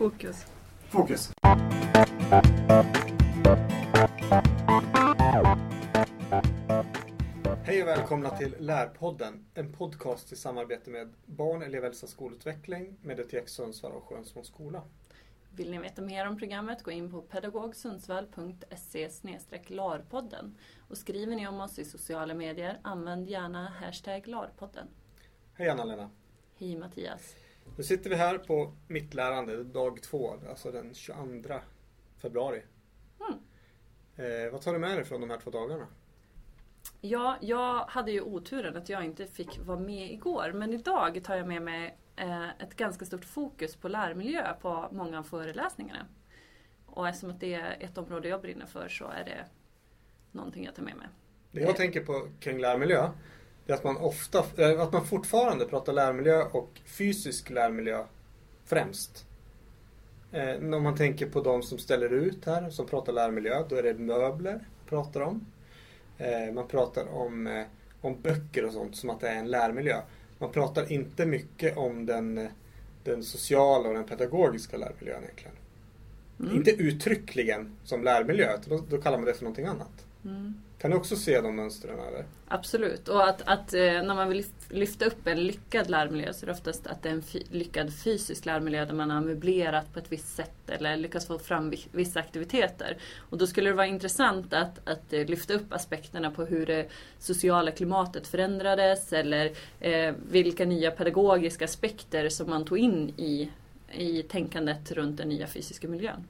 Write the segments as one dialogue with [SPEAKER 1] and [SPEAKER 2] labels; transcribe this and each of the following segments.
[SPEAKER 1] Fokus.
[SPEAKER 2] Fokus. Hej och välkomna till Lärpodden, en podcast i samarbete med Barn, elevhälsa, skolutveckling, Medietek Sundsvall och Skönsmåls skola.
[SPEAKER 1] Vill ni veta mer om programmet, gå in på pedagogsundsvall.se larpodden. Och skriver ni om oss i sociala medier, använd gärna hashtag larpodden.
[SPEAKER 2] Hej Anna-Lena.
[SPEAKER 1] Hej Mattias.
[SPEAKER 2] Nu sitter vi här på Mitt lärande, dag två, alltså den 22 februari.
[SPEAKER 1] Mm.
[SPEAKER 2] Eh, vad tar du med dig från de här två dagarna?
[SPEAKER 1] Ja, jag hade ju oturen att jag inte fick vara med igår. Men idag tar jag med mig eh, ett ganska stort fokus på lärmiljö på många av föreläsningarna. Och eftersom att det är ett område jag brinner för så är det någonting jag tar med mig.
[SPEAKER 2] Det jag tänker på kring lärmiljö, det är att man ofta, eh, att man fortfarande pratar lärmiljö och fysisk lärmiljö främst. Eh, om man tänker på de som ställer ut här, som pratar lärmiljö, då är det möbler pratar om. Eh, man pratar om, eh, om böcker och sånt som att det är en lärmiljö. Man pratar inte mycket om den, den sociala och den pedagogiska lärmiljön egentligen.
[SPEAKER 1] Mm.
[SPEAKER 2] Inte uttryckligen som lärmiljö, då, då kallar man det för någonting annat.
[SPEAKER 1] Mm.
[SPEAKER 2] Kan du också se de mönstren eller?
[SPEAKER 1] Absolut. Och att, att eh, när man vill lyfta upp en lyckad lärmiljö så är det oftast att det är en fy- lyckad fysisk lärmiljö där man har möblerat på ett visst sätt eller lyckats få fram vissa aktiviteter. Och då skulle det vara intressant att, att eh, lyfta upp aspekterna på hur det sociala klimatet förändrades eller eh, vilka nya pedagogiska aspekter som man tog in i, i tänkandet runt den nya fysiska miljön.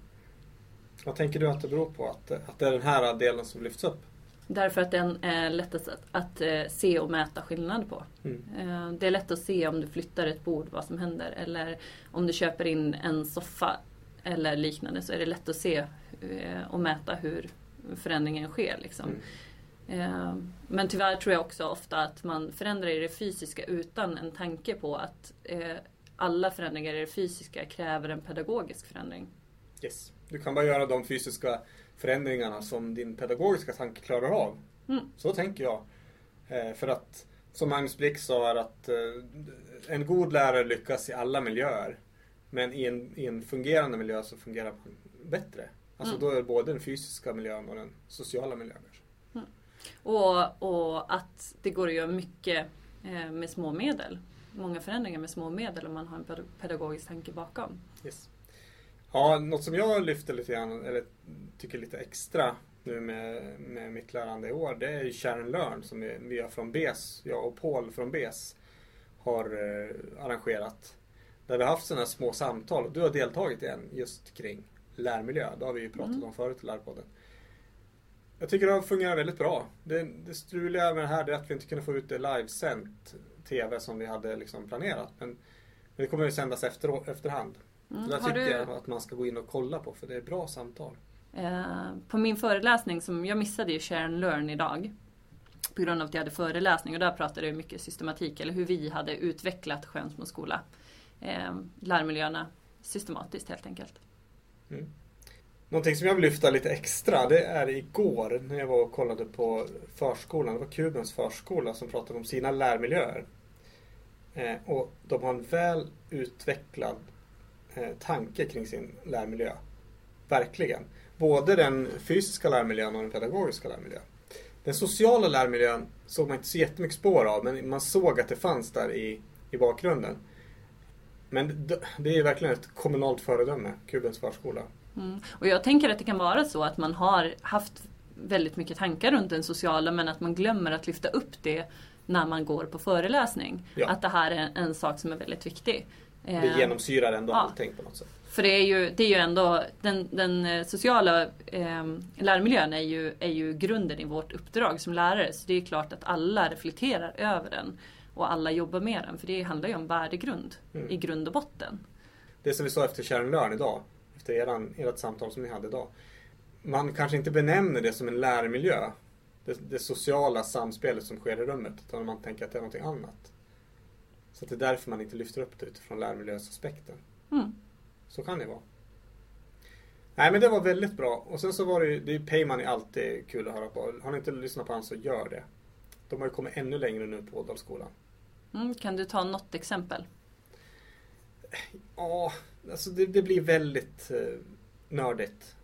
[SPEAKER 2] Vad tänker du att det beror på? Att, att det är den här delen som lyfts upp?
[SPEAKER 1] Därför att den är lättast att, att eh, se och mäta skillnad på.
[SPEAKER 2] Mm.
[SPEAKER 1] Eh, Det är lätt att se om du flyttar ett bord vad som händer. Eller om du köper in en soffa eller liknande så är det lätt att se eh, och mäta hur förändringen sker. Liksom.
[SPEAKER 2] Mm.
[SPEAKER 1] Men tyvärr tror jag också ofta att man förändrar i det fysiska utan en tanke på att alla förändringar i det fysiska kräver en pedagogisk förändring.
[SPEAKER 2] Yes. Du kan bara göra de fysiska förändringarna som din pedagogiska tanke klarar av.
[SPEAKER 1] Mm.
[SPEAKER 2] Så tänker jag. Eh, för att, som Magnus Blix sa, är att eh, en god lärare lyckas i alla miljöer. Men i en, i en fungerande miljö så fungerar man bättre. Alltså
[SPEAKER 1] Mm.
[SPEAKER 2] då är det både den fysiska miljön och den sociala miljön. kanske.
[SPEAKER 1] Och, och att det går att göra mycket eh, med små medel. Många förändringar med små medel om man har en ped- pedagogisk tanke bakom.
[SPEAKER 2] Yes. Ja, något som jag lyfter lite grann, eller tycker lite extra nu med, med mitt lärande i år, det är ju Share and Learn som vi, vi från BES, jag och Paul från BES har eh, arrangerat. Där vi har haft sådana här små samtal. Du har deltagit i en just kring lärmiljö. Det har vi ju pratat
[SPEAKER 1] Mm.
[SPEAKER 2] om förut i Lärpodden. Jag tycker det har fungerat väldigt bra. Det, det struliga med det här är att vi inte kunde få ut det livesänt TV som vi hade liksom planerat. Men, men det kommer ju sändas efter, efterhand.
[SPEAKER 1] Mm. Har
[SPEAKER 2] tycker
[SPEAKER 1] du,
[SPEAKER 2] jag att man ska gå in och kolla på för det är bra samtal.
[SPEAKER 1] eh, på min föreläsning, som jag missade ju Share and Learn idag. På grund av att jag hade föreläsning och där pratade jag mycket systematik, eller hur vi hade utvecklat Skönsmo skola. Eh, lärmiljöerna systematiskt helt enkelt.
[SPEAKER 2] Mm. Någonting som jag vill lyfta lite extra det är igår när jag var och kollade på förskolan. Det var Kubens förskola som pratade om sina lärmiljöer. Eh, och de har en väl utvecklad tanke kring sin lärmiljö. Verkligen. Både den fysiska lärmiljön och den pedagogiska lärmiljön. Den sociala lärmiljön såg man inte så jättemycket spår av men man såg att det fanns där i, i bakgrunden. Men det är verkligen ett kommunalt föredöme, Kubens förskola.
[SPEAKER 1] Mm. Och jag tänker att det kan vara så att man har haft väldigt mycket tankar runt den sociala men att man glömmer att lyfta upp det när man går på föreläsning.
[SPEAKER 2] Ja.
[SPEAKER 1] Att det här är en sak som är väldigt viktig.
[SPEAKER 2] Det
[SPEAKER 1] Eh,
[SPEAKER 2] genomsyrar ändå
[SPEAKER 1] ja.
[SPEAKER 2] allting på något sätt.
[SPEAKER 1] För det är ju, det är ju ändå, den, den eh, sociala eh, lärmiljön är ju, är ju grunden i vårt uppdrag som lärare. Så det är klart att alla reflekterar över den. Och alla jobbar med den. För det handlar ju om värdegrund
[SPEAKER 2] Mm.
[SPEAKER 1] i grund och botten.
[SPEAKER 2] Det som vi sa efter Learn idag, efter eran, ert samtal som ni hade idag. Man kanske inte benämner det som en lärmiljö. Det, det sociala samspelet som sker i rummet. Utan man tänker att det är någonting annat. Så det är därför man inte lyfter upp det utifrån lärmiljösaspekten.
[SPEAKER 1] Mm.
[SPEAKER 2] Så kan det vara. Nej men det var väldigt bra. Och sen så var det ju, det är ju Payman är alltid kul att höra på. Har ni inte lyssnat på han så gör det. De har ju kommit ännu längre nu på Ådalsskolan.
[SPEAKER 1] Mm. Kan du ta något exempel?
[SPEAKER 2] Ja, alltså det, det blir väldigt eh, nördigt.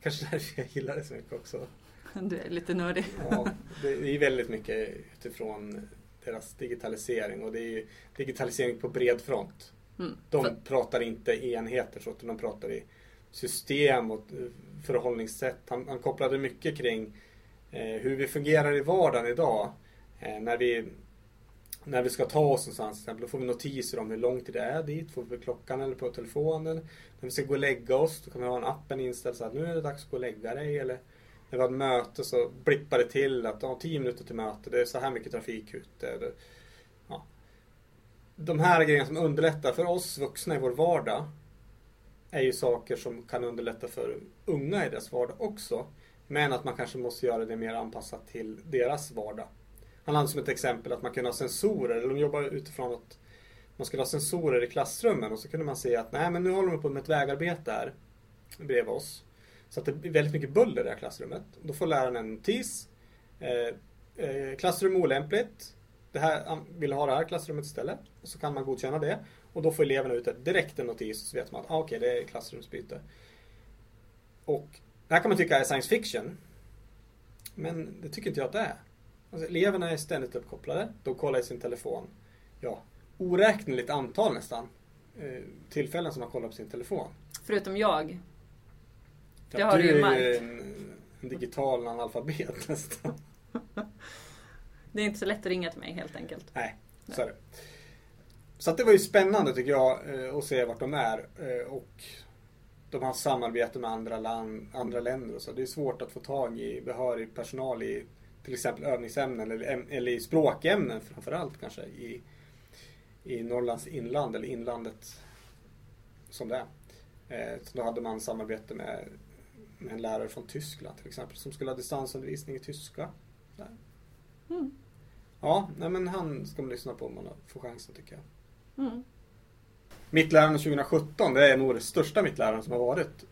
[SPEAKER 2] Kanske därför jag gillar det så mycket också.
[SPEAKER 1] Du är lite nördig.
[SPEAKER 2] Ja, det är väldigt mycket utifrån deras digitalisering och det är ju digitalisering på bred front.
[SPEAKER 1] Mm.
[SPEAKER 2] De
[SPEAKER 1] För-
[SPEAKER 2] pratar inte enheter så utan de pratar i system och eh, förhållningssätt. Han, han kopplade mycket kring eh, hur vi fungerar i vardagen idag. Eh, när, vi, när vi ska ta oss någonstans till exempel, då får vi notiser om hur lång tid det är dit. Får vi på klockan eller på telefonen. När vi ska gå och lägga oss då kan vi ha en appen inställd så att nu är det dags att gå och lägga dig. Eller när vi har möte så blippar det till att ja, 10 minuter till möte, det är så här mycket trafik ute. Det, ja. De här grejerna som underlättar för oss vuxna i vår vardag är ju saker som kan underlätta för unga i deras vardag också. Men att man kanske måste göra det mer anpassat till deras vardag. Han hade som ett exempel att man kunde ha sensorer, eller de jobbar utifrån att man skulle ha sensorer i klassrummen och så kunde man se att nej men nu håller de på med ett vägarbete här bredvid oss. Så att det blir väldigt mycket buller i det här klassrummet. Då får läraren en notis. Eh, eh, klassrum olämpligt. Det här, vill ha det här klassrummet istället. Och så kan man godkänna det. Och då får eleverna ut ett, direkt en notis så vet man att ah, okej, det är klassrumsbyte. Och det här kan man tycka är science fiction. Men det tycker inte jag att det är. Alltså, eleverna är ständigt uppkopplade. De kollar i sin telefon. Ja, oräkneligt antal nästan. Eh, tillfällen som man kollar på sin telefon.
[SPEAKER 1] Förutom jag. Det har
[SPEAKER 2] du
[SPEAKER 1] du ju
[SPEAKER 2] är
[SPEAKER 1] märkt.
[SPEAKER 2] en, en digital analfabet nästan.
[SPEAKER 1] Det är inte så lätt att ringa till mig helt enkelt.
[SPEAKER 2] Nej, så är det. Så det var ju spännande tycker jag eh, att se vart de är. eh, Och de har samarbete med andra, land, andra länder och så. Det är svårt att få tag i behörig personal i till exempel övningsämnen eller, eller i språkämnen framförallt kanske i, i Norrlands inland eller inlandet som det är. Eh, Så då hade man samarbete med en lärare från Tyskland till exempel som skulle ha distansundervisning i tyska.
[SPEAKER 1] Mm.
[SPEAKER 2] Ja, nej men han ska man lyssna på om man får chansen tycker jag.
[SPEAKER 1] Mm.
[SPEAKER 2] Mittläraren 2017, det är nog det största mittläraren som har varit.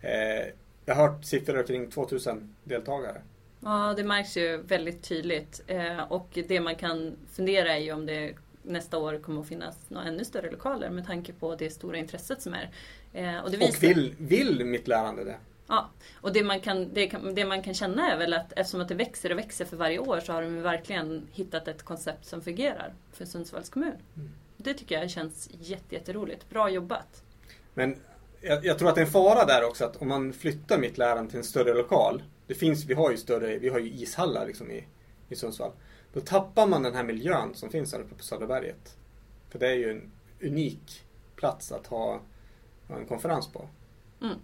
[SPEAKER 2] Eh, jag har hört siffror kring 2000 deltagare.
[SPEAKER 1] Ja, det märks ju väldigt tydligt. Eh, och det man kan fundera är ju om det nästa år kommer att finnas några ännu större lokaler med tanke på det stora intresset som är. Eh, och det
[SPEAKER 2] Och vill, vill mittlärande det?
[SPEAKER 1] Ja, och det man, kan, det, kan, det man kan känna är väl att eftersom att det växer och växer för varje år så har de verkligen hittat ett koncept som fungerar för Sundsvalls kommun.
[SPEAKER 2] Mm.
[SPEAKER 1] Det tycker jag känns jätte, jätteroligt. Bra jobbat.
[SPEAKER 2] Men jag, jag tror att det är en fara där också att om man flyttar mittläraren till en större lokal. Det finns, vi har ju större, vi har ju ishallar liksom i, i Sundsvall. Då tappar man den här miljön som finns här uppe på Söderberget. För det är ju en unik plats att ha, ha en konferens på.
[SPEAKER 1] Mm.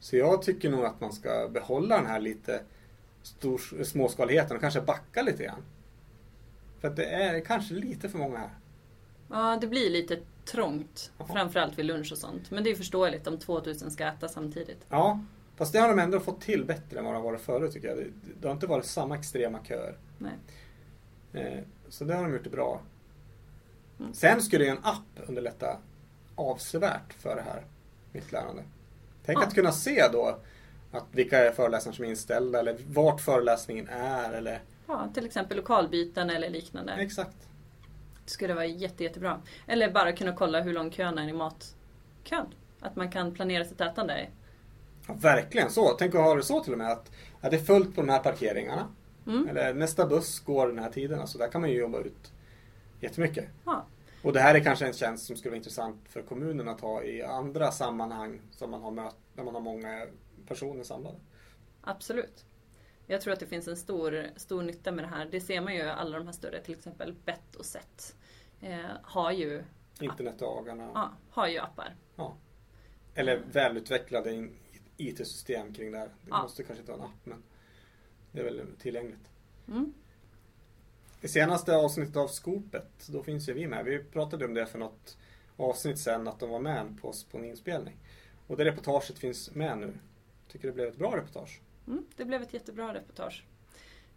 [SPEAKER 2] Så jag tycker nog att man ska behålla den här lite stor, småskaligheten och kanske backa lite grann. För att det är kanske lite för många här.
[SPEAKER 1] Ja, det blir lite trångt.
[SPEAKER 2] Jaha.
[SPEAKER 1] Framförallt vid lunch och sånt. Men det är förståeligt om 2000 ska äta samtidigt.
[SPEAKER 2] Ja, fast det har de ändå fått till bättre än vad det har varit förut tycker jag. Det, har inte varit samma extrema köer.
[SPEAKER 1] Nej.
[SPEAKER 2] Eh, så det har de gjort bra.
[SPEAKER 1] Mm.
[SPEAKER 2] Sen skulle ju en app underlätta avsevärt för det här mittlärande. Tänk
[SPEAKER 1] Ja.
[SPEAKER 2] att kunna se då att vilka föreläsningar som är inställda eller vart föreläsningen är eller
[SPEAKER 1] Ja, till exempel lokalbyten eller liknande.
[SPEAKER 2] exakt.
[SPEAKER 1] Det skulle vara jätte, jättebra. Eller bara kunna kolla hur lång kön är i matkön. Att man kan planera sitt ätande.
[SPEAKER 2] Ja, verkligen så. Tänk att ha det så till och med att, att det är fullt på de här parkeringarna.
[SPEAKER 1] Mm.
[SPEAKER 2] Eller nästa buss går den här tiden. Alltså där kan man ju jobba ut jättemycket.
[SPEAKER 1] Ja.
[SPEAKER 2] Och det här är kanske en tjänst som skulle vara intressant för kommunen att ha i andra sammanhang som man har mött, där man har många personer samlade.
[SPEAKER 1] Absolut. Jag tror att det finns en stor, stor nytta med det här. Det ser man ju alla de här större, till exempel Bett och Set. Eh, har, ju,
[SPEAKER 2] Internetdagarna.
[SPEAKER 1] ja, har ju appar.
[SPEAKER 2] Ja. Eller välutvecklade IT-system kring det här. Det
[SPEAKER 1] Ja.
[SPEAKER 2] måste kanske inte vara en app men det är väl tillgängligt.
[SPEAKER 1] Mm.
[SPEAKER 2] I senaste avsnittet av Skopet, då finns ju vi med. Vi pratade om det för något avsnitt sen att de var med på oss på en inspelning. Och det reportaget finns med nu. Tycker det blev ett bra reportage.
[SPEAKER 1] Mm, det blev ett jättebra reportage.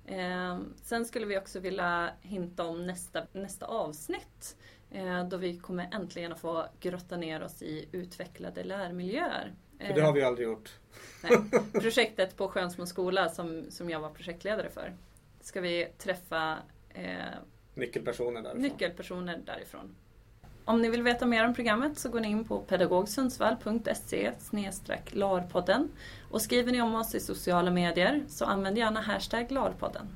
[SPEAKER 1] Eh, sen skulle vi också vilja hinta om nästa, nästa avsnitt. Eh, då vi kommer äntligen att få grotta ner oss i utvecklade lärmiljöer.
[SPEAKER 2] För det har vi aldrig gjort.
[SPEAKER 1] Nej, projektet på Skönsmo skola som, som jag var projektledare för. Ska vi träffa eh,
[SPEAKER 2] Nyckelpersoner därifrån.
[SPEAKER 1] nyckelpersoner därifrån. Om ni vill veta mer om programmet så går ni in på pedagogsundsvall.se larpodden och skriver ni om oss i sociala medier så använd gärna hashtag larpodden.